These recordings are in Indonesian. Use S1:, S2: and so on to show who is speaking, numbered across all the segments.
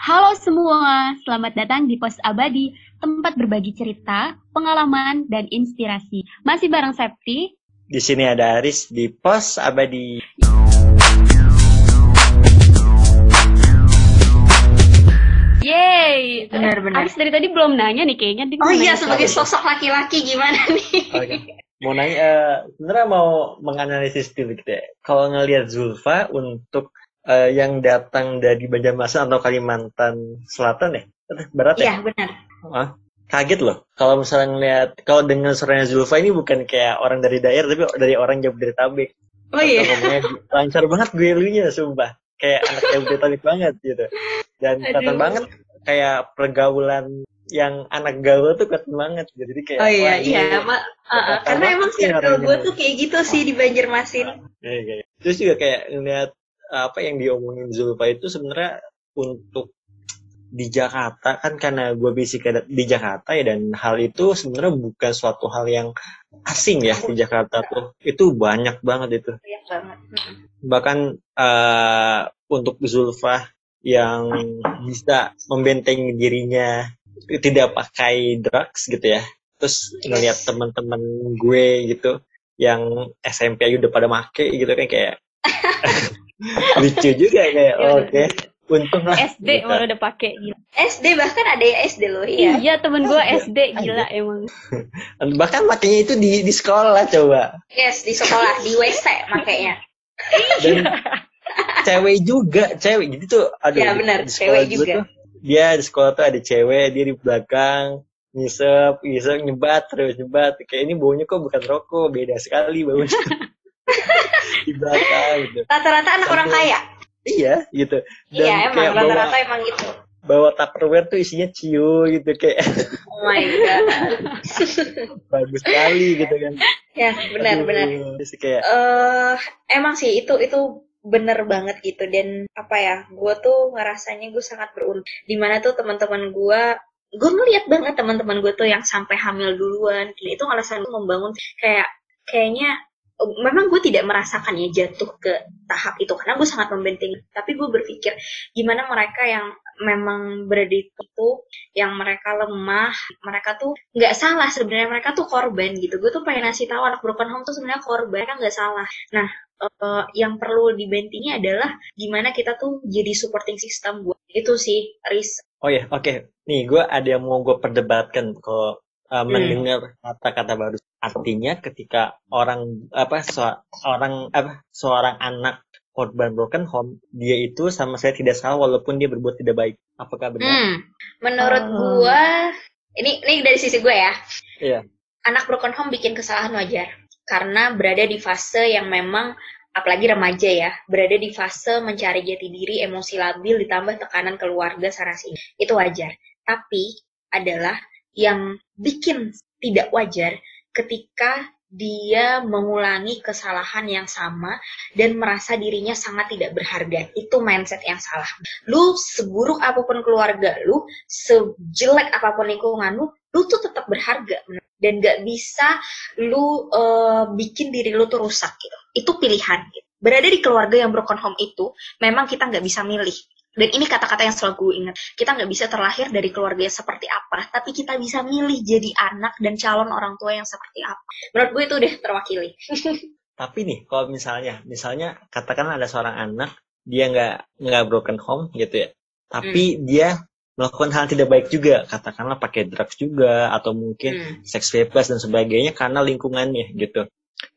S1: Halo semua, selamat datang di Pos Abadi, tempat berbagi cerita, pengalaman, dan inspirasi. Masih bareng Septi.
S2: Di sini ada Aris di Pos Abadi.
S1: Yeay!
S3: Benar-benar.
S1: Aris dari tadi belum nanya nih kayaknya. Dia
S3: Oh iya, sebagai sosok laki-laki gimana nih?
S2: Oke. Mau nanya, eh, sebenarnya mau menganalisis dulu gitu ya. Kalau ngelihat Zulfa untuk eh, yang datang dari Banjarmasin atau Kalimantan Selatan ya, Barat ya,
S3: Iya, benar.
S2: Kaget loh. Kalau misalnya ngelihat, kalau dengan suaranya Zulfa ini bukan kayak orang dari daerah, tapi dari orang Jabodetabek.
S3: Oh iya.
S2: Ngomongnya lancar banget gue lunya, sumpah. Kayak anak Jabodetabek banget gitu. Dan kelihatan banget kayak pergaulan yang anak gaul tuh kelihatan banget. gitu. Jadi kayak,
S3: Oh iya, iya, Mak. Uh, uh, karena emang
S2: sih
S3: circle gue tuh kayak gitu sih di Banjarmasin.
S2: Iya, iya. Terus juga kayak ngeliat apa yang diomongin Zulfa itu sebenarnya untuk di Jakarta kan karena gue ada di Jakarta ya dan hal itu sebenarnya bukan suatu hal yang asing ya di Jakarta tuh. Itu banyak banget itu.
S3: Banyak banget.
S2: Bahkan eh, untuk Zulfa yang bisa membentengi dirinya tidak pakai drugs gitu ya. Terus ngeliat teman-teman gue gitu yang SMP aja udah pada make gitu kan kayak lucu juga kayak
S3: Iya,
S2: oke untung lah
S1: SD
S2: gitu.
S1: malah udah pakai gila.
S3: SD bahkan ada yang SD loh, iya.
S1: Iya, temen gue SD gila emang.
S2: bahkan makanya itu di di sekolah coba
S3: Yes, di sekolah, di WC makanya.
S2: dan cewek juga cewek gitu tuh aduh
S3: Ya,
S2: di-
S3: benar,
S2: di
S3: cewek
S2: gue
S3: juga.
S2: tuh, dia di sekolah tuh ada cewek dia di belakang ngisep ngisep nyebat terus nyebat kayak ini baunya kok bukan rokok beda sekali baunya di belakang gitu
S3: Rata-rata anak orang kaya.
S2: iya gitu dan
S3: Iya, emang
S2: kayak bawa
S3: rata-rata emang gitu.
S2: bawa tupperware tuh isinya cio gitu kayak
S3: Oh my god.
S2: bagus sekali gitu kan
S3: ya, benar
S2: Aduh,
S3: benar.
S2: kayak
S3: eh emang sih itu itu bener banget gitu dan apa ya gue tuh ngerasanya gue sangat beruntung di mana tuh teman-teman gue gue ngeliat banget teman-teman gue tuh yang sampai hamil duluan itu alasan gue membangun kayak kayaknya memang gue tidak merasakan ya jatuh ke tahap itu karena gue sangat membentengi tapi gue berpikir gimana mereka yang memang berada itu yang mereka lemah mereka tuh nggak salah sebenarnya mereka tuh korban gitu gue tuh pengen ngasih tahu anak broken home tuh sebenarnya korban mereka nggak salah nah eh, yang perlu dibentingi adalah gimana kita tuh jadi supporting system buat itu sih Riz
S2: Oh ya, oke. Nih, gue ada yang mau gue perdebatkan kalau uh,
S3: Hmm.
S2: mendengar kata-kata baru. Artinya ketika orang apa seorang apa seorang anak korban broken home, dia itu sama saya tidak salah walaupun dia berbuat tidak baik. Apakah benar?
S3: Hmm, menurut
S1: Oh.
S3: gua ini ini dari sisi gue ya
S2: Iya.
S3: anak broken home bikin kesalahan wajar karena berada di fase yang memang apalagi remaja ya berada di fase mencari jati diri emosi labil ditambah tekanan keluarga sana sini itu wajar tapi adalah yang bikin tidak wajar ketika dia mengulangi kesalahan yang sama dan merasa dirinya sangat tidak berharga itu mindset yang salah lu seburuk apa pun keluarga lu sejelek apa pun lingkungan lu lu tuh tetap berharga dan gak bisa lu eh, bikin diri lu tuh rusak gitu. Itu pilihan. Gitu. Berada di keluarga yang broken home itu memang kita nggak bisa milih. Dan ini kata-kata yang selalu gue ingat. Kita nggak bisa terlahir dari keluarga yang seperti apa, tapi kita bisa milih jadi anak dan calon orang tua yang seperti apa. Menurut gue itu udah terwakili.
S2: Tapi nih, kalau misalnya, misalnya katakanlah ada seorang anak, dia nggak nggak broken home gitu ya, tapi
S3: Hmm.
S2: dia melakukan hal tidak baik juga, katakanlah pakai drugs juga atau mungkin
S3: Hmm.
S2: seks bebas dan sebagainya karena lingkungannya gitu.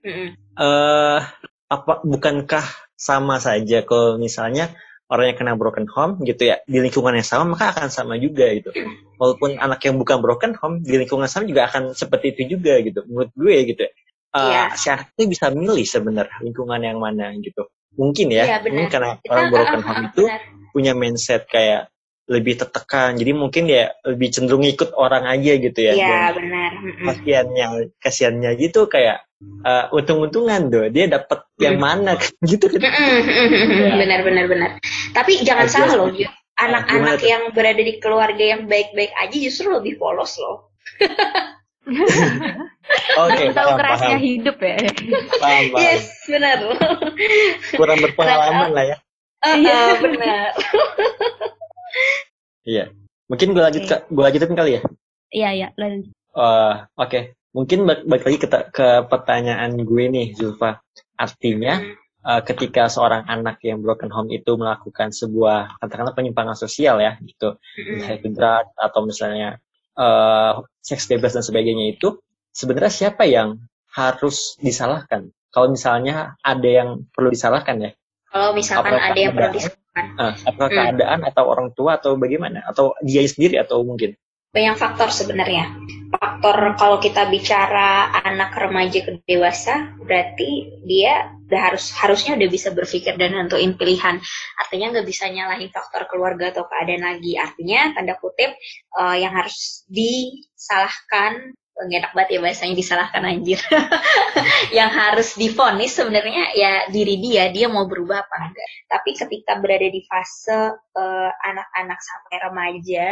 S3: Mm-mm.
S2: eh apa bukankah sama saja kalau misalnya orang yang kena broken home gitu ya di lingkungan yang sama maka akan sama juga gitu walaupun anak yang bukan broken home di lingkungan sama juga akan seperti itu juga gitu menurut gue gitu ya Eh,
S3: Iya.
S2: si anak itu bisa milih sebenarnya lingkungan yang mana gitu mungkin ya
S3: benar.
S2: mungkin karena
S3: Kita-
S2: orang broken
S3: ah, ah,
S2: home
S3: ah,
S2: itu
S3: benar.
S2: punya mindset kayak lebih tertekan jadi mungkin ya lebih cenderung ikut orang aja gitu ya
S3: Iya,
S2: Dan
S3: benar. Mm-mm.
S2: kasihannya kasihannya gitu kayak eh, untung-untungan tuh dia dapat yang mana gitu kan
S3: benar benar benar. Tapi jangan salah loh, anak-anak yang berada di keluarga yang baik-baik aja justru lebih polos loh.
S2: oke
S1: Tahu
S2: paham
S1: kerasnya
S2: paham
S1: hidup ya.
S2: paham, paham.
S3: Yes, benar.
S2: kurang berpengalaman lah ya
S3: Ah, ah, benar.
S2: Iya. Mungkin gue lanjut
S1: Oke.
S2: gue lanjutin kali ya.
S1: Iya, iya. lanjut.
S2: Eh, Oke, mungkin balik, balik lagi ke, ke pertanyaan gue nih, Zulfa. Artinya,
S3: Hmm.
S2: eh, ketika seorang anak yang broken home itu melakukan sebuah katakanlah penyimpangan sosial ya, gitu, entah itu drug atau misalnya eh, seks bebas dan sebagainya itu, sebenarnya siapa yang harus disalahkan? Kalau misalnya ada yang perlu disalahkan ya,
S3: Kalau misalkan
S2: Apakah
S3: ada yang perlu disalahkan,
S2: Eh, apakah
S3: Hmm.
S2: keadaan atau orang tua atau bagaimana? Atau dia sendiri atau mungkin?
S3: banyak faktor sebenarnya. Faktor kalau kita bicara anak remaja ke dewasa, berarti dia udah harus harusnya udah bisa berpikir dan nentuin pilihan. Artinya nggak bisa nyalahin faktor keluarga atau keadaan lagi. Artinya tanda kutip eh, yang harus disalahkan Nggak enak banget ya bahasanya disalahkan anjir. yang harus difonis sebenarnya ya diri dia, dia mau berubah apa enggak. Tapi ketika berada di fase eh, anak-anak sampai remaja,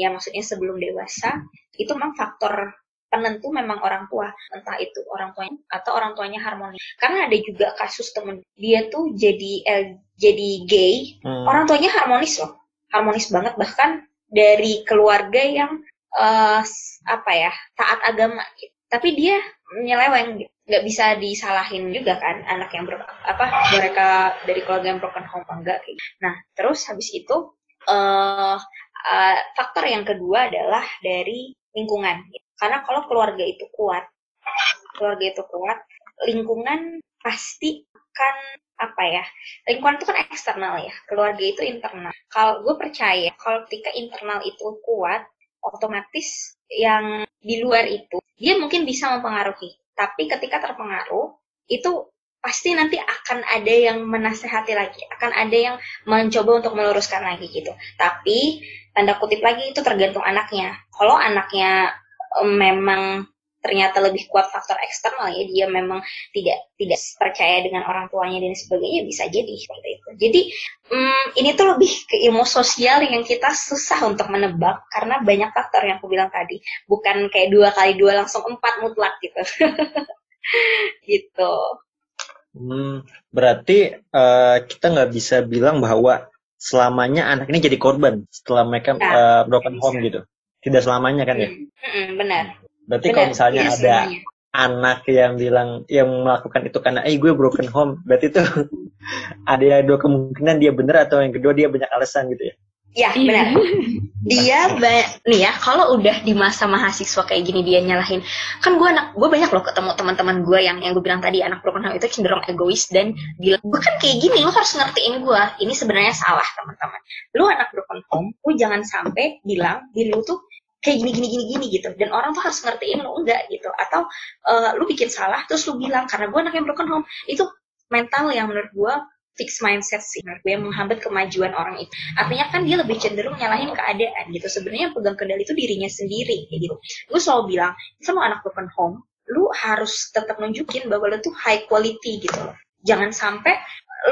S3: ya maksudnya sebelum dewasa itu memang faktor penentu memang orang tua entah itu orang tuanya atau orang tuanya harmoni karena ada juga kasus temen dia tuh jadi eh, jadi gay
S2: Hmm.
S3: orang tuanya harmonis loh harmonis banget bahkan dari keluarga yang s- apa ya taat agama gitu. tapi dia nyeleweng gitu. nggak bisa disalahin juga kan anak yang ber, apa mereka dari keluarga yang broken home apa enggak kayak gitu. nah terus habis itu eh eh, faktor yang kedua adalah dari lingkungan. Karena kalau keluarga itu kuat keluarga itu kuat lingkungan pasti akan apa ya lingkungan itu kan eksternal ya keluarga itu internal. Kalau gue percaya kalau ketika internal itu kuat otomatis yang di luar itu dia mungkin bisa mempengaruhi. Tapi ketika terpengaruh itu pasti nanti akan ada yang menasehati lagi akan ada yang mencoba untuk meluruskan lagi gitu. Tapi tanda kutip lagi itu tergantung anaknya. Kalau anaknya em, memang ternyata lebih kuat faktor eksternal ya dia memang tidak tidak percaya dengan orang tuanya dan sebagainya bisa jadi seperti itu. Jadi hmm, ini tuh lebih ke ilmu sosial yang kita susah untuk menebak karena banyak faktor yang aku bilang tadi. Bukan kayak dua kali dua langsung empat mutlak gitu. Gitu
S2: Hmm, berarti eh, kita nggak bisa bilang bahwa selamanya anak ini jadi korban setelah mereka
S3: Nah,
S2: eh, broken
S3: bisa.
S2: home gitu. Tidak selamanya kan ya.
S3: Hmm, hmm, benar
S2: Berarti
S3: benar
S2: kalau misalnya
S3: tidak
S2: ada anak yang bilang yang melakukan itu karena eh gue broken home, berarti itu ada dua kemungkinan dia benar atau yang kedua dia banyak alasan gitu ya.
S3: ya
S1: Iya.
S3: benar dia ba- nih ya kalau udah di masa mahasiswa kayak gini dia nyalahin kan gue anak gue banyak loh ketemu teman-teman gue yang yang gue bilang tadi anak broken home itu cenderung egois dan bilang gue kan kayak gini lo harus ngertiin gue ini sebenarnya salah teman-teman. Lu anak broken home lu jangan sampai bilang diri lu tuh kayak gini gini gini gini gitu. Dan orang tuh harus ngertiin lu enggak gitu. Atau eh, lu bikin salah terus lu bilang karena gue anak yang broken home itu mental yang menurut gue fix mindset sih menurut gue yang menghambat kemajuan orang itu. Artinya kan dia lebih cenderung nyalahin keadaan gitu. Sebenarnya yang pegang kendali itu dirinya sendiri kayak gitu. Gue selalu bilang kalau anak broken home lu harus tetap nunjukin bahwa lu tuh high quality gitu loh. Jangan sampai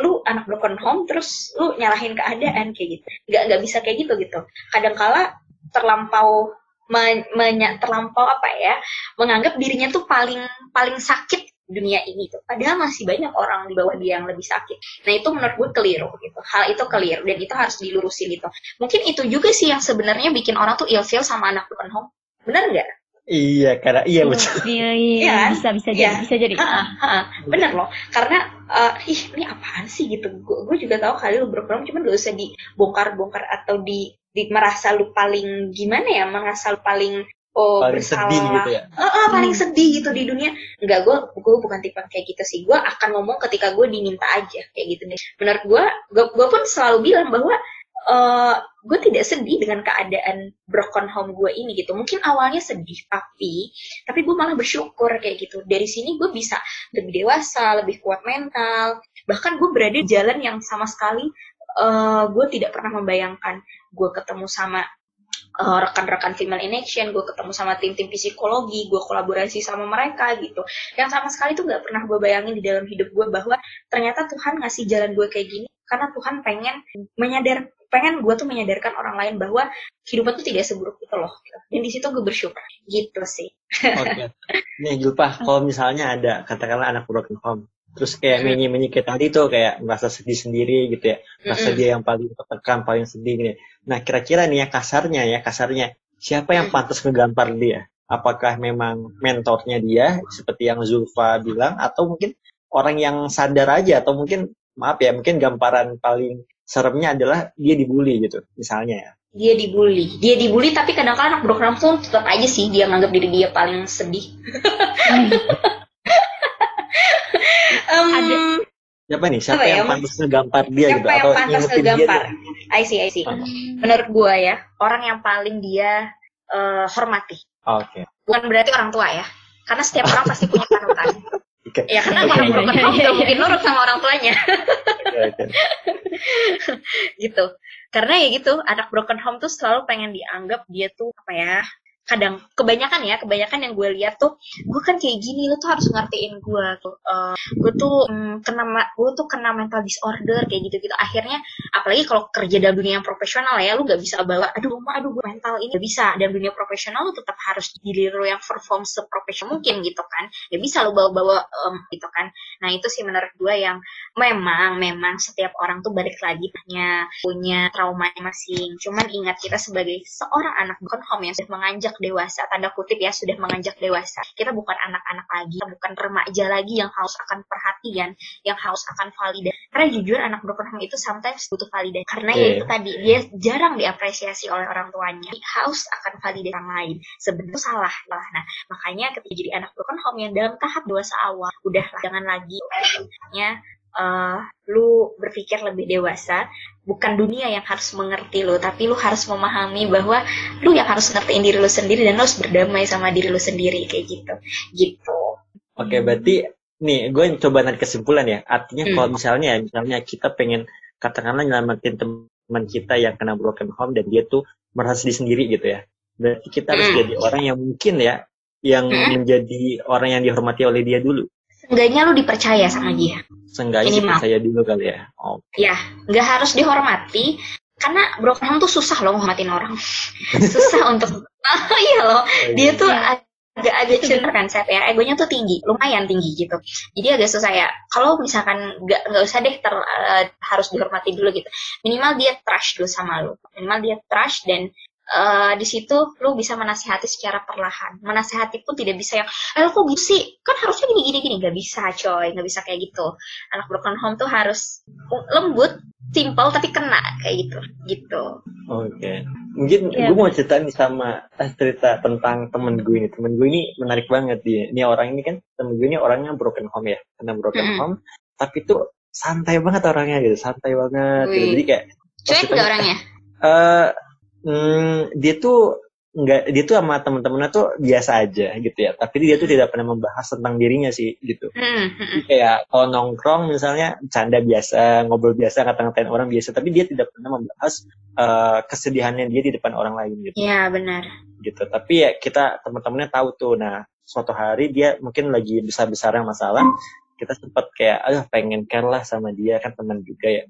S3: lu anak broken home terus lu nyalahin keadaan kayak gitu. Nggak nggak bisa kayak gitu gitu. Kadangkala terlampau men- menya- terlampau apa ya menganggap dirinya tuh paling paling sakit dunia ini tuh. Padahal masih banyak orang di bawah dia yang lebih sakit. Nah itu menurut gue keliru gitu. Hal itu keliru dan itu harus dilurusin gitu. Mungkin itu juga sih yang sebenarnya bikin orang tuh ilfeel sama anak broken home benar nggak?
S2: Iya, karena iya betul.
S1: Iya, iya,
S3: Iya kan?
S1: bisa bisa
S3: Iya.
S1: jadi, bisa jadi.
S3: Ah, ah, bener loh. Karena eh, ih ini apaan sih gitu? Gue juga tahu kali lu broken home cuman gak usah dibongkar-bongkar atau di, di merasa lu paling gimana ya? Merasa lu paling oh
S2: Paling
S3: bersalah.
S2: sedih gitu ya.
S3: Eh, eh, paling
S1: Hmm.
S3: sedih gitu di dunia. Enggak gue gue bukan tipe kayak gitu sih. Gue akan ngomong ketika gue diminta aja kayak gitu deh. Menurut gue gue pun selalu bilang bahwa eh gue tidak sedih dengan keadaan broken home gue ini gitu. Mungkin awalnya sedih tapi tapi gue malah bersyukur kayak gitu. Dari sini gue bisa lebih dewasa lebih kuat mental. Bahkan gue berada di jalan yang sama sekali eh gue tidak pernah membayangkan gue ketemu sama eh, rekan-rekan female in action, gue ketemu sama tim-tim psikologi, gue kolaborasi sama mereka gitu. Yang sama sekali tuh nggak pernah gue bayangin di dalam hidup gue bahwa ternyata Tuhan ngasih jalan gue kayak gini karena Tuhan pengen menyadar pengen gue tuh menyadarkan orang lain bahwa kehidupan tuh tidak seburuk itu loh. Dan di situ gue bersyukur gitu sih.
S2: Oke. Nih Julpa, kalau misalnya ada katakanlah anak broken home, terus kayak
S3: Mm-mm.
S2: menyi-menyi kayak tadi tuh kayak merasa sedih sendiri gitu ya. Merasa dia yang paling tertekan paling sedih gitu. nah kira-kira nih ya kasarnya ya kasarnya siapa yang pantas ngegampar dia? Apakah memang mentornya dia seperti yang Zulfa bilang atau mungkin orang yang sadar aja atau mungkin maaf ya mungkin gambaran paling seremnya adalah dia dibully gitu misalnya ya?
S3: Dia dibully. Dia dibully tapi kadang-kadang anak home tuh tetap aja sih dia nganggap diri dia paling sedih Em,
S1: Ada-
S2: siapa nih? Siapa
S3: Apa ya,
S2: yang
S3: Mas?
S2: pantas ngegampar dia
S3: siapa
S2: gitu?
S3: yang
S2: atau
S3: pantas
S2: ngingetin dia
S3: ngegampar?
S2: deh?
S3: I see I see. Menurut gua ya orang yang paling dia eh, hormati.
S2: Oke.
S3: Bukan berarti orang tua ya karena setiap orang pasti punya panutan.
S2: Oke.
S3: ya karena orang
S2: oke.
S3: broken home gak mungkin nurut sama orang tuanya. Gitu. Karena ya gitu anak broken home tuh selalu pengen dianggap dia tuh apa ya kadang kebanyakan ya kebanyakan yang gue lihat tuh gue kan kayak gini lu tuh harus ngertiin gue tuh Eh, gue tuh mm, kena ma- gue tuh kena mental disorder kayak gitu gitu akhirnya apalagi kalau kerja dalam dunia yang profesional ya lu gak bisa bawa aduh mama aduh gue mental ini gak bisa. Dalam dunia profesional lu tetap harus diri lu yang perform seprofesional mungkin gitu kan. Gak bisa lu bawa-bawa em, gitu kan. Nah itu sih menurut gue yang memang memang setiap orang tuh balik lagi punya punya trauma masing cuman ingat kita sebagai seorang anak bukan home yang sudah menganjak dewasa tanda kutip ya sudah menganjak dewasa. Kita bukan anak-anak lagi kita bukan remaja lagi yang haus akan perhatian yang haus akan validasi karena jujur anak broken home itu sometimes butuh validasi karena ya
S2: Oke.
S3: itu tadi dia jarang diapresiasi oleh orang tuanya Dia haus akan validasi orang lain. Sebenarnya salah. Lah nah makanya ketika jadi anak broken home yang dalam tahap dewasa awal udah jangan lagi. Ya eh, lu berpikir lebih dewasa bukan dunia yang harus mengerti lu tapi lu harus memahami bahwa lu yang harus ngertiin diri lu sendiri dan lu harus berdamai sama diri lu sendiri kayak gitu gitu
S2: Oke, berarti nih gue coba narik kesimpulan ya. Artinya
S3: Hmm.
S2: kalau misalnya misalnya kita pengen katakanlah nyelamatin teman kita yang kena broken home dan dia tuh merasa sedih sendiri gitu ya. Berarti kita harus
S3: Hmm.
S2: jadi orang yang mungkin ya yang
S3: Hmm.
S2: menjadi orang yang dihormati oleh dia dulu.
S3: Seenggaknya lu dipercaya sama dia.
S2: Seenggaknya
S3: Minimal.
S2: percaya dulu kali ya. Oh,
S3: ya nggak harus dihormati karena broken home tuh susah loh ngehormatin orang. Susah untuk oh iya loh. Dia tuh agak agak cenderung kan saya ya? Egonya tuh tinggi lumayan tinggi gitu. Jadi agak susah ya. Kalau misalkan nggak nggak usah deh ter, eh, harus dihormati dulu gitu. Minimal dia trust dulu sama lu. Minimal dia trust dan eh, di situ lu bisa menasihati secara perlahan menasihati pun tidak bisa yang eh lu kok gitu sih kan harusnya gini gini gini nggak bisa coy nggak bisa kayak gitu anak broken home tuh harus lembut simple tapi kena kayak gitu gitu
S2: Oke. Mungkin
S1: Iya.
S2: gue mau cerita nih sama eh, cerita tentang temen gue ini. Temen gue ini menarik banget dia. Ini orang ini kan temen gue ini orangnya broken home ya, kena broken
S3: Mm-mm.
S2: home. Tapi tuh santai banget orangnya gitu, santai banget. Gitu. Jadi kayak
S3: cuek nggak orangnya
S2: eh hmm, dia tuh nggak dia tuh sama temen-temennya tuh biasa aja gitu ya. Tapi dia tuh tidak pernah membahas tentang dirinya sih gitu.
S3: Hmm, hmm, hmm.
S2: Jadi kayak kalau nongkrong misalnya canda biasa, ngobrol biasa, ngata-ngatain orang biasa, tapi dia tidak pernah membahas eh, kesedihannya dia di depan orang lain gitu.
S3: ya benar
S2: gitu. Tapi ya kita teman-temannya tahu tuh. Nah, suatu hari dia mungkin lagi besar-besarnya masalah, kita sempat kayak aduh pengen care lah sama dia kan teman juga ya.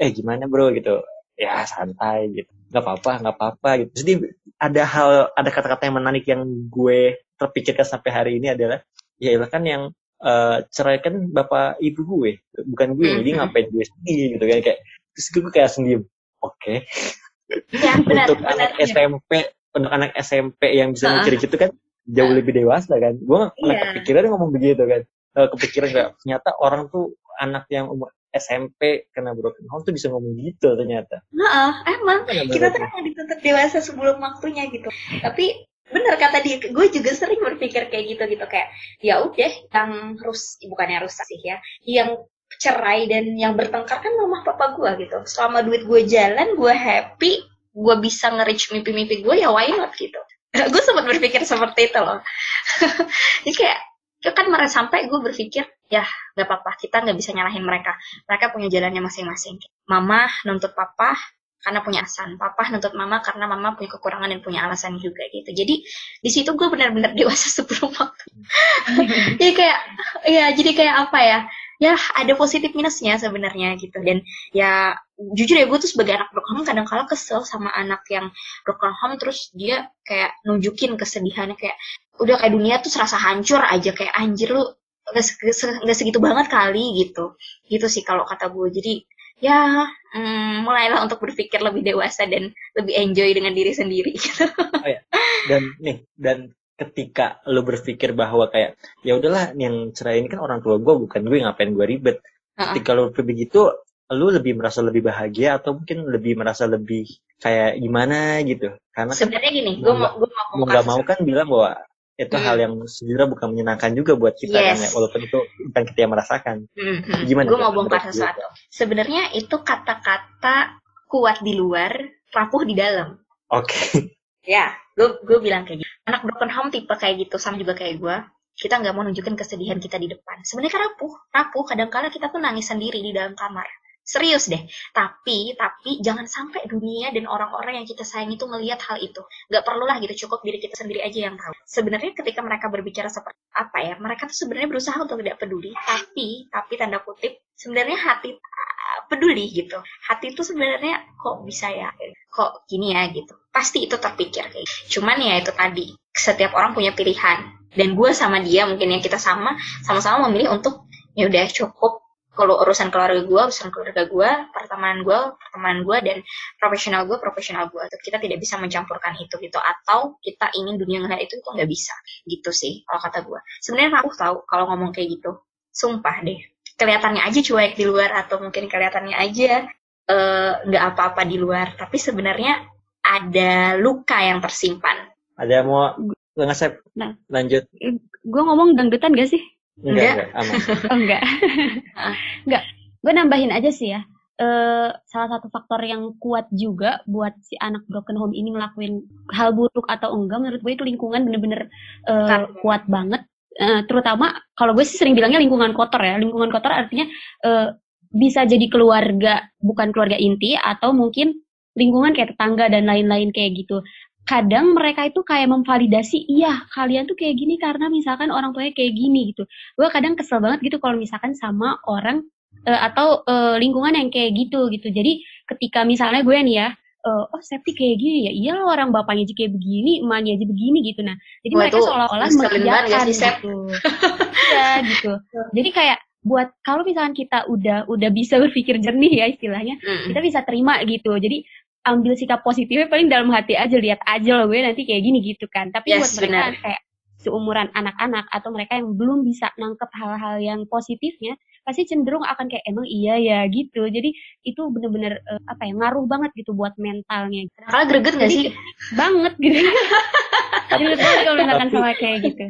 S2: Eh gimana bro gitu. Ya santai gitu. Gak apa-apa, gak apa-apa gitu. Jadi ada hal, ada kata-kata yang menarik yang gue terpikirkan sampai hari ini adalah ya kan yang eh, cerai kan bapak ibu gue, bukan gue. Jadi
S3: Mhm.
S2: ngapain gue sedih gitu kan kayak terus gue kayak sendiri. Oke,
S3: ya benar
S2: untuk
S3: benar
S2: anak SMP untuk anak SMP yang bisa
S3: Heeh.
S2: mikir gitu kan jauh lebih dewasa kan gue nggak pernah
S3: Iya.
S2: kepikiran ngomong begitu kan Eh, kepikiran kayak ternyata orang tuh anak yang umur SMP kena broken home tuh bisa ngomong gitu ternyata.
S3: Heeh, emang.
S2: Bener
S3: kita tuh emang dituntut dewasa sebelum waktunya gitu. Tapi bener kata dia gue juga sering berpikir kayak gitu gitu. Kayak ya udah yang rus bukannya rusak sih ya yang cerai dan yang bertengkar kan mama papa gue gitu. Selama duit gue jalan gue happy gue bisa nge-reach mimpi-mimpi gue ya why not gitu. Gue sempat berpikir seperti itu loh. Jadi kayak ya kan mereka sampai gue berpikir ya nggak apa-apa. Kita nggak bisa nyalahin mereka. Mereka punya jalannya masing-masing. Mama nuntut papa karena punya alasan papa nuntut mama karena mama punya kekurangan dan punya alasan juga gitu. Jadi di situ gue benar-benar dewasa sebelum waktu. Jadi kayak ya jadi kayak apa ya? Ya ada positif minusnya sebenarnya gitu. Dan ya jujur ya gue tuh sebagai anak broken home kadang-kala kesel sama anak yang broken home terus dia kayak nunjukin kesedihannya kayak udah kayak dunia tuh serasa hancur aja. Kayak anjir lu nggak segitu banget kali gitu gitu sih kalau kata gue jadi ya hmm, mulailah untuk berpikir lebih dewasa dan lebih enjoy dengan diri sendiri gitu.
S2: Oh, ya. Dan nih dan ketika lo berpikir bahwa kayak ya udahlah yang cerai ini kan orang tua gue bukan gue ngapain gue ribet. Uh-uh. Ketika lo begitu lo lebih merasa lebih bahagia atau mungkin lebih merasa lebih kayak gimana gitu karena
S3: kan sebenarnya gini gue mau gue
S2: mau nggak mau kan bilang bahwa itu hmm. hal yang sebenarnya bukan menyenangkan juga buat kita yes. kan ya walaupun itu bukan kita yang merasakan.
S3: Hmm. gimana gue mau bongkar sesuatu. Sebenarnya itu kata-kata kuat di luar rapuh di dalam.
S2: Oke. Okay.
S3: ya gue gue bilang kayak gitu. Anak broken home tipe kayak gitu sama juga kayak gue kita nggak mau nunjukin kesedihan kita di depan. Sebenarnya rapuh rapuh. Kadang kala kita tuh nangis sendiri di dalam kamar Serius deh. Tapi, tapi jangan sampai dunia dan orang-orang yang kita sayang itu melihat hal itu. Gak perlulah gitu, cukup diri kita sendiri aja yang tahu. Sebenarnya ketika mereka berbicara seperti apa ya, mereka tuh sebenarnya berusaha untuk tidak peduli. Tapi, tapi tanda kutip, sebenarnya hati uh, peduli gitu. Hati itu sebenarnya kok bisa ya, kok gini ya gitu. Pasti itu terpikir kayak. Gitu. Cuman ya itu tadi, setiap orang punya pilihan. Dan gue sama dia mungkin yang kita sama, sama-sama memilih untuk ya udah cukup kalau urusan keluarga gue, urusan keluarga gue, pertemanan gue, pertemanan gue, dan profesional gue, profesional gue. Kita tidak bisa mencampurkan itu gitu. Atau kita ingin dunia ngeliat itu, itu nggak bisa. Gitu sih, kalau kata gue. Sebenarnya aku tahu kalau ngomong kayak gitu. Sumpah deh. Kelihatannya aja cuek di luar, atau mungkin kelihatannya aja eh, nggak uh, apa-apa di luar. Tapi sebenarnya ada luka yang tersimpan.
S2: Ada yang mau ngasep? Nah, lanjut.
S1: Gue ngomong dangdutan gak sih?
S2: Enggak, enggak,
S1: oh, enggak. Gue nambahin aja sih ya. Uh, salah satu faktor yang kuat juga buat si anak broken home ini ngelakuin hal buruk atau enggak menurut gue itu lingkungan bener-bener uh, kuat. banget. Uh, terutama kalau gue sih sering bilangnya lingkungan kotor ya. Lingkungan kotor artinya uh, bisa jadi keluarga bukan keluarga inti atau mungkin lingkungan kayak tetangga dan lain-lain kayak gitu kadang mereka itu kayak memvalidasi iya kalian tuh kayak gini karena misalkan orang tuanya kayak gini gitu. Gue kadang kesel banget gitu kalau misalkan sama orang uh, atau uh, lingkungan yang kayak gitu gitu. Jadi ketika misalnya gue nih ya uh, oh Septi kayak gini ya? Iya loh orang bapaknya aja kayak begini emaknya aja begini gitu. Nah jadi Wah, mereka seolah-olah mengiyakan gitu. Ya gitu. Jadi kayak buat kalau misalkan kita udah udah bisa berpikir jernih ya istilahnya mm. kita bisa terima gitu. Jadi ambil sikap positifnya paling dalam hati aja lihat aja loh gue nanti kayak gini gitu kan. Tapi yes, buat mereka bener. kayak seumuran anak-anak atau mereka yang belum bisa nangkep hal-hal yang positifnya pasti cenderung akan kayak emang iya ya gitu. Jadi itu bener-bener uh, apa ya ngaruh banget gitu buat mentalnya.
S3: Kalau greget gak sih?
S1: banget gitu. Greget banget kalau misalkan sama kayak gitu.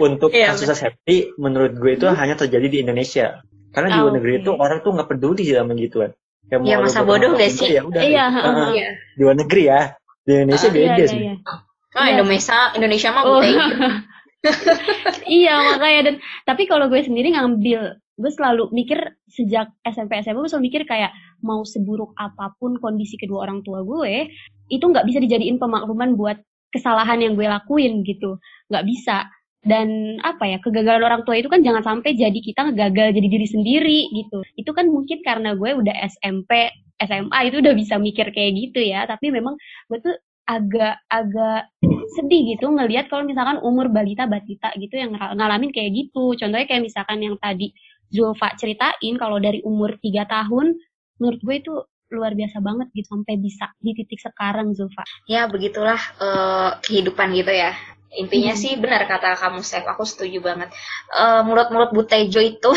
S2: untuk ya, kasus safety menurut gue itu hmm. hanya terjadi di Indonesia. Karena di luar negeri itu orang tuh nggak peduli sih sama gituan
S3: yang ya masa bodoh gak sih?
S2: Ya udah. Iya, uh, iya. Di luar negeri ya. Di Indonesia uh, beda iya, sih. Iya, iya.
S3: Oh, Indonesia Indonesia mah oh.
S1: iya makanya dan tapi kalau gue sendiri ngambil gue selalu mikir sejak SMP SMA gue selalu mikir kayak mau seburuk apa pun kondisi kedua orang tua gue itu nggak bisa dijadiin pemakluman buat kesalahan yang gue lakuin gitu nggak bisa dan apa ya kegagalan orang tua itu kan jangan sampai jadi kita gagal jadi diri sendiri gitu. Itu kan mungkin karena gue udah SMP SMA itu udah bisa mikir kayak gitu ya. Tapi memang gue tuh agak agak sedih gitu ngelihat kalau misalkan umur balita batita gitu yang ngalamin kayak gitu. Contohnya kayak misalkan yang tadi Zulfa ceritain kalau dari umur 3 tahun menurut gue itu luar biasa banget gitu sampai bisa di titik sekarang Zulfa.
S3: Ya begitulah uh, kehidupan gitu ya intinya hmm. sih benar kata kamu Steph aku setuju banget. Uh, mulut-mulut butejo itu.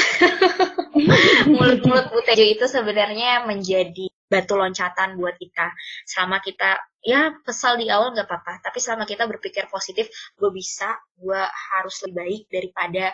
S3: Mulut-mulut butejo itu sebenarnya menjadi batu loncatan buat kita. Selama kita ya kesal di awal nggak apa-apa. Tapi selama kita berpikir positif gue bisa gue harus lebih baik daripada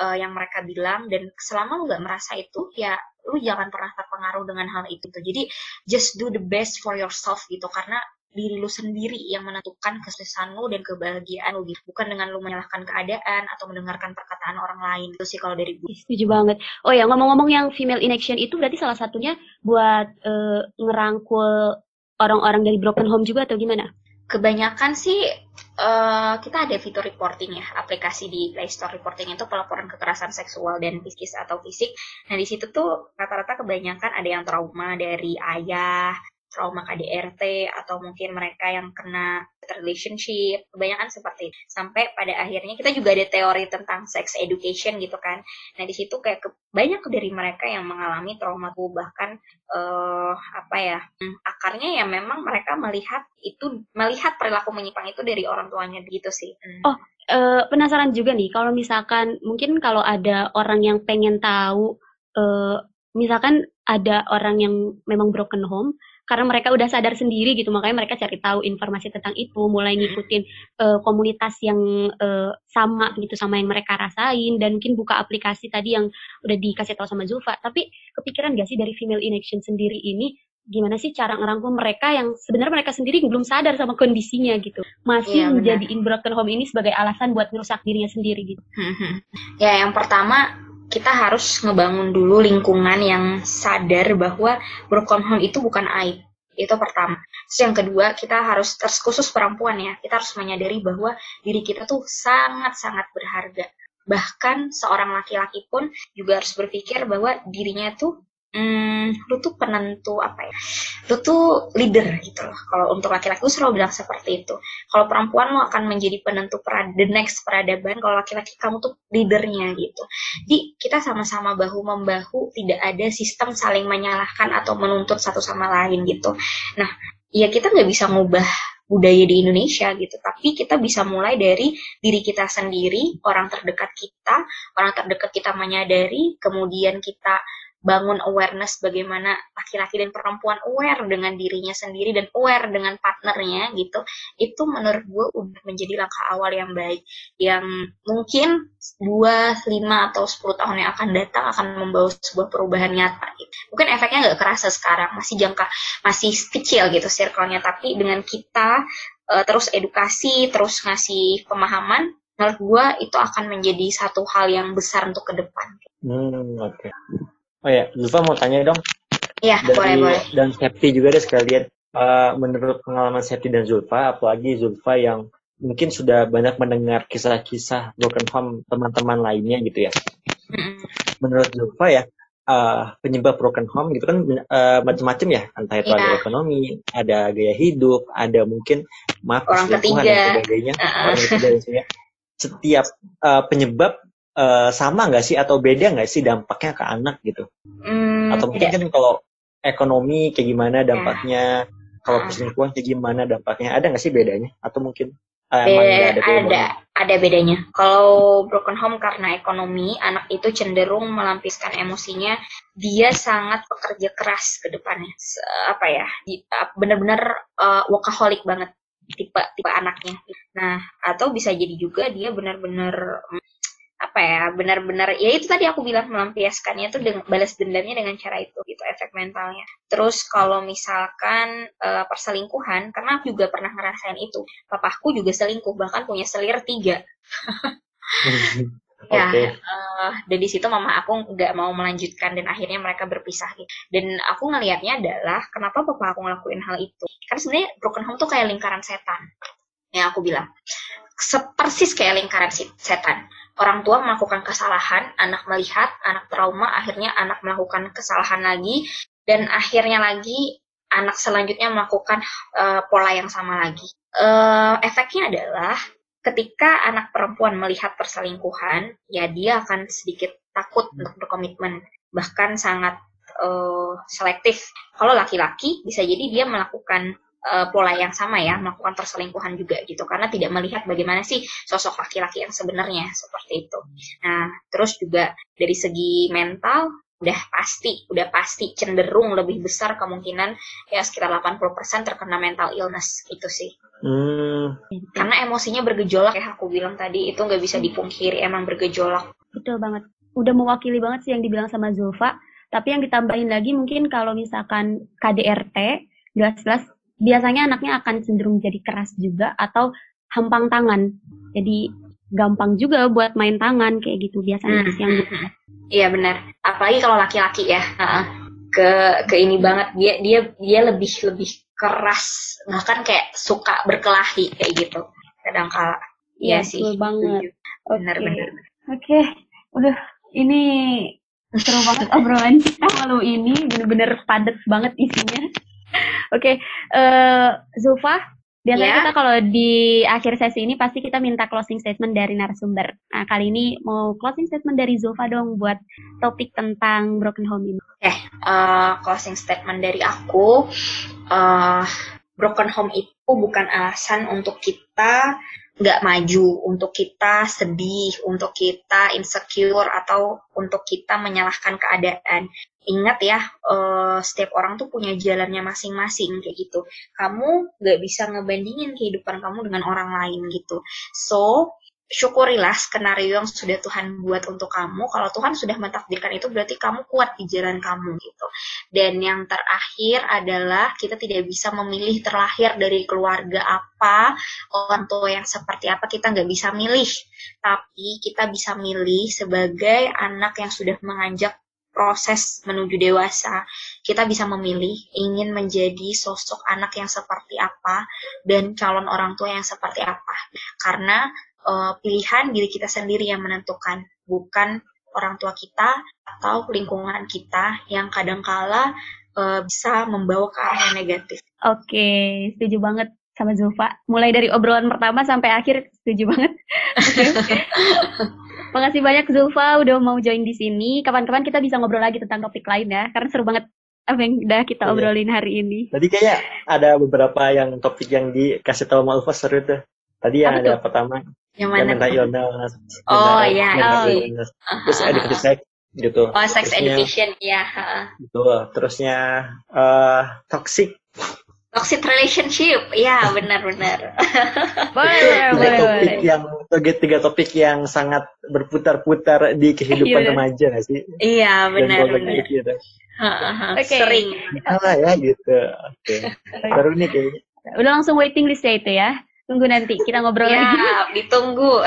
S3: uh, yang mereka bilang. Dan selama lu nggak merasa itu ya lu jangan pernah terpengaruh dengan hal itu. Jadi just do the best for yourself gitu. Karena diri lu sendiri yang menentukan kesuksesan lu dan kebahagiaan lu gitu. Bukan dengan lu menyalahkan keadaan atau mendengarkan perkataan orang lain. Itu sih kalau dari gue.
S1: Setuju banget. Oh ya, ngomong-ngomong yang female in action itu berarti salah satunya buat uh, ngerangkul orang-orang dari broken home juga atau gimana?
S3: Kebanyakan sih uh, kita ada fitur reporting ya, aplikasi di Play Store reporting itu pelaporan kekerasan seksual dan psikis atau fisik. Nah di situ tuh rata-rata kebanyakan ada yang trauma dari ayah, trauma KDRT atau mungkin mereka yang kena relationship, kebanyakan seperti itu. Sampai pada akhirnya kita juga ada teori tentang sex education gitu kan. Nah di situ kayak ke, banyak dari mereka yang mengalami trauma tuh bahkan uh, apa ya hmm, akarnya ya memang mereka melihat itu melihat perilaku menyimpang itu dari orang tuanya gitu sih.
S1: Hmm. Oh uh, penasaran juga nih kalau misalkan mungkin kalau ada orang yang pengen tahu uh, misalkan ada orang yang memang broken home karena mereka udah sadar sendiri gitu makanya mereka cari tahu informasi tentang itu mulai hmm. ngikutin uh, komunitas yang uh, sama gitu sama yang mereka rasain dan mungkin buka aplikasi tadi yang udah dikasih tahu sama Zulfa tapi kepikiran gak sih dari female in action sendiri ini gimana sih cara ngerangkul mereka yang sebenarnya mereka sendiri belum sadar sama kondisinya gitu masih ya, menjadiin broken home ini sebagai alasan buat merusak dirinya sendiri gitu
S3: hmm, hmm. ya yang pertama kita harus ngebangun dulu lingkungan yang sadar bahwa broken home itu bukan aib. Itu pertama. Terus yang kedua, kita harus, terus khusus perempuan ya, kita harus menyadari bahwa diri kita tuh sangat-sangat berharga. Bahkan seorang laki-laki pun juga harus berpikir bahwa dirinya tuh hmm, lu tuh penentu apa ya? Lu tuh leader gitu loh. Kalau untuk laki-laki gue selalu bilang seperti itu. Kalau perempuan lo akan menjadi penentu perad the next peradaban kalau laki-laki kamu tuh leadernya gitu. Jadi kita sama-sama bahu membahu tidak ada sistem saling menyalahkan atau menuntut satu sama lain gitu. Nah ya kita nggak bisa ngubah budaya di Indonesia gitu. Tapi kita bisa mulai dari diri kita sendiri, orang terdekat kita, orang terdekat kita menyadari, kemudian kita bangun awareness bagaimana laki-laki dan perempuan aware dengan dirinya sendiri dan aware dengan partnernya gitu itu menurut gue udah menjadi langkah awal yang baik yang mungkin 2, 5 atau 10 tahun yang akan datang akan membawa sebuah perubahan nyata gitu. mungkin efeknya nggak kerasa sekarang masih jangka masih kecil gitu circle-nya tapi dengan kita uh, terus edukasi terus ngasih pemahaman menurut gue itu akan menjadi satu hal yang besar untuk ke depan.
S2: Hmm, oke. Okay. Oh ya, Zulfa mau tanya dong.
S3: Iya, boleh, boleh.
S2: Dan Septi juga deh sekalian. Uh, menurut pengalaman Septi dan Zulfa, apalagi Zulfa yang mungkin sudah banyak mendengar kisah-kisah broken home teman-teman lainnya gitu ya. Menurut Zulfa ya, uh, penyebab broken home gitu kan uh, macam-macam ya, entah itu yeah. ada ekonomi, ada gaya hidup, ada mungkin maaf
S3: orang ketiga dan
S2: sebagainya, uh -uh. orang ketiga Setiap uh, penyebab uh, sama nggak sih atau beda nggak sih dampaknya ke anak gitu? Hmm, atau mungkin kan kalau ekonomi kayak gimana dampaknya, ya. kalau ah. perselingkuhan kayak gimana dampaknya, ada nggak sih bedanya? Atau mungkin
S3: uh, Be ada ada, ada bedanya. Kalau broken home karena ekonomi, anak itu cenderung melampiskan emosinya. Dia sangat bekerja keras ke depannya. Apa ya? Benar-benar uh, workaholic banget tipe tipe anaknya. Nah, atau bisa jadi juga dia benar-benar apa ya benar-benar ya itu tadi aku bilang melampiaskannya tuh dengan balas dendamnya dengan cara itu gitu efek mentalnya. Terus kalau misalkan uh, perselingkuhan karena aku juga pernah ngerasain itu. Papaku juga selingkuh bahkan punya selir tiga. Ya okay. uh, eh, dan di situ mama aku nggak mau melanjutkan dan akhirnya mereka berpisah gitu. Dan aku ngelihatnya adalah kenapa papa aku ngelakuin hal itu? Karena sebenarnya broken home tuh kayak lingkaran setan yang aku bilang. Sepersis kayak lingkaran setan orang tua melakukan kesalahan, anak melihat, anak trauma, akhirnya anak melakukan kesalahan lagi, dan akhirnya lagi anak selanjutnya melakukan uh, pola yang sama lagi. Uh, efeknya adalah ketika anak perempuan melihat perselingkuhan, ya dia akan sedikit takut untuk berkomitmen, bahkan sangat uh, selektif. Kalau laki-laki bisa jadi dia melakukan uh, pola yang sama ya melakukan perselingkuhan juga gitu karena tidak melihat bagaimana sih sosok laki-laki yang sebenarnya seperti itu. Nah, terus juga dari segi mental udah pasti, udah pasti cenderung lebih besar kemungkinan ya sekitar 80% terkena mental illness gitu sih. Hmm. Karena emosinya bergejolak ya aku bilang tadi itu nggak bisa dipungkiri emang bergejolak.
S1: Betul banget. Udah mewakili banget sih yang dibilang sama Zulfa. Tapi yang ditambahin lagi mungkin kalau misalkan KDRT jelas-jelas biasanya anaknya akan cenderung jadi keras juga atau hempang tangan. Jadi gampang juga buat main tangan kayak gitu biasanya hmm. yang gitu.
S3: Iya benar. Apalagi kalau laki-laki ya. ke ke ini banget dia dia dia lebih lebih keras bahkan kayak suka berkelahi kayak gitu kadang kala
S1: iya ya, sih banget benar-benar oke okay. udah ini seru banget obrolan kita malu ini bener-bener padat banget isinya Oke, eh Zulfa, biasanya
S3: Ya.
S1: kita kalau di akhir sesi ini pasti kita minta closing statement dari narasumber. Nah, kali ini mau closing statement dari Zulfa dong buat topik tentang broken home ini.
S3: Eh, closing statement dari aku, eh broken home itu bukan alasan untuk kita nggak maju, untuk kita sedih, untuk kita insecure, atau untuk kita menyalahkan keadaan. Ingat ya, eh, setiap orang tuh punya jalannya masing-masing kayak gitu. Kamu nggak bisa ngebandingin kehidupan kamu dengan orang lain gitu. So, syukurilah skenario yang sudah Tuhan buat untuk kamu. Kalau Tuhan sudah mentakdirkan itu berarti kamu kuat di jalan kamu gitu. Dan yang terakhir adalah kita tidak bisa memilih terlahir dari keluarga apa, orang tua yang seperti apa kita nggak bisa milih. Tapi kita bisa milih sebagai anak yang sudah menganjak proses menuju dewasa. Kita bisa memilih ingin menjadi sosok anak yang seperti apa dan calon orang tua yang seperti apa. Karena uh, pilihan diri kita sendiri yang menentukan, bukan orang tua kita atau lingkungan kita yang kadangkala uh, bisa membawa ke arah yang negatif.
S1: Oke, setuju banget sama Zulfa. Mulai dari obrolan pertama sampai akhir setuju banget. Oke, oke. Makasih banyak Zulfa udah mau join di sini. Kapan-kapan kita bisa ngobrol lagi tentang topik lain ya, karena seru banget apa yang udah kita
S2: Iya.
S1: obrolin hari ini.
S2: Tadi kayak ada beberapa yang topik yang dikasih tahu sama Ulfa seru tuh. Tadi yang
S1: Apa
S2: ada
S1: tuh?
S2: pertama
S3: Yang
S2: yang
S3: mana?
S2: mental illness.
S3: Oh, iya,
S2: mental
S1: iya.
S2: illness. Terus education sex gitu.
S3: Oh, sex
S2: Terusnya-
S3: education, ya.
S2: Betul. Terusnya eh toxic.
S3: Toxic relationship, ya benar-benar.
S1: Boleh, boleh,
S2: topik
S1: boleh.
S2: yang tiga, tiga topik yang sangat berputar-putar di kehidupan
S1: Iya, benar.
S2: remaja nggak sih?
S3: Iya, benar-benar.
S2: gitu.
S1: Oke.
S3: Sering.
S2: Salah ya gitu. Oke. Seru nih kayaknya.
S1: Udah langsung waiting list ya itu ya. Tunggu nanti kita ngobrol lagi.
S3: Ya, ditunggu.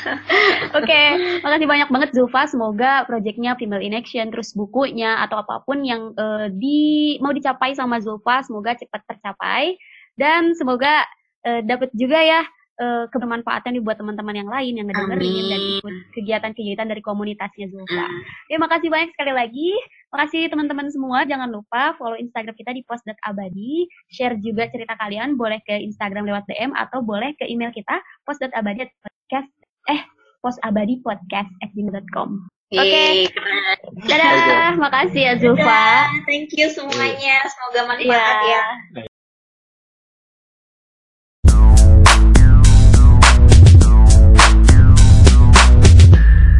S1: Oke, makasih banyak banget Zulfa. Semoga proyeknya Female in Action, terus bukunya atau apa pun yang eh, di mau dicapai sama Zulfa, semoga cepat tercapai dan semoga eh, dapat juga ya eh, kebermanfaatan buat teman-teman yang lain yang ngedengerin dan
S3: Amin.
S1: ikut kegiatan-kegiatan dari komunitasnya Zulfa.
S3: Hmm.
S1: Terima kasih banyak sekali lagi. Makasih teman-teman semua. Jangan lupa follow Instagram kita di post.abadi. Share juga cerita kalian. Boleh ke Instagram lewat DM atau boleh ke email kita post.abadi podcast eh postabadi podcast at gmail.com. Oke.
S3: Keren.
S1: Dadah. Makasih ya Zulfa.
S3: Thank you semuanya. Semoga manfaat
S1: Iya.
S3: ya.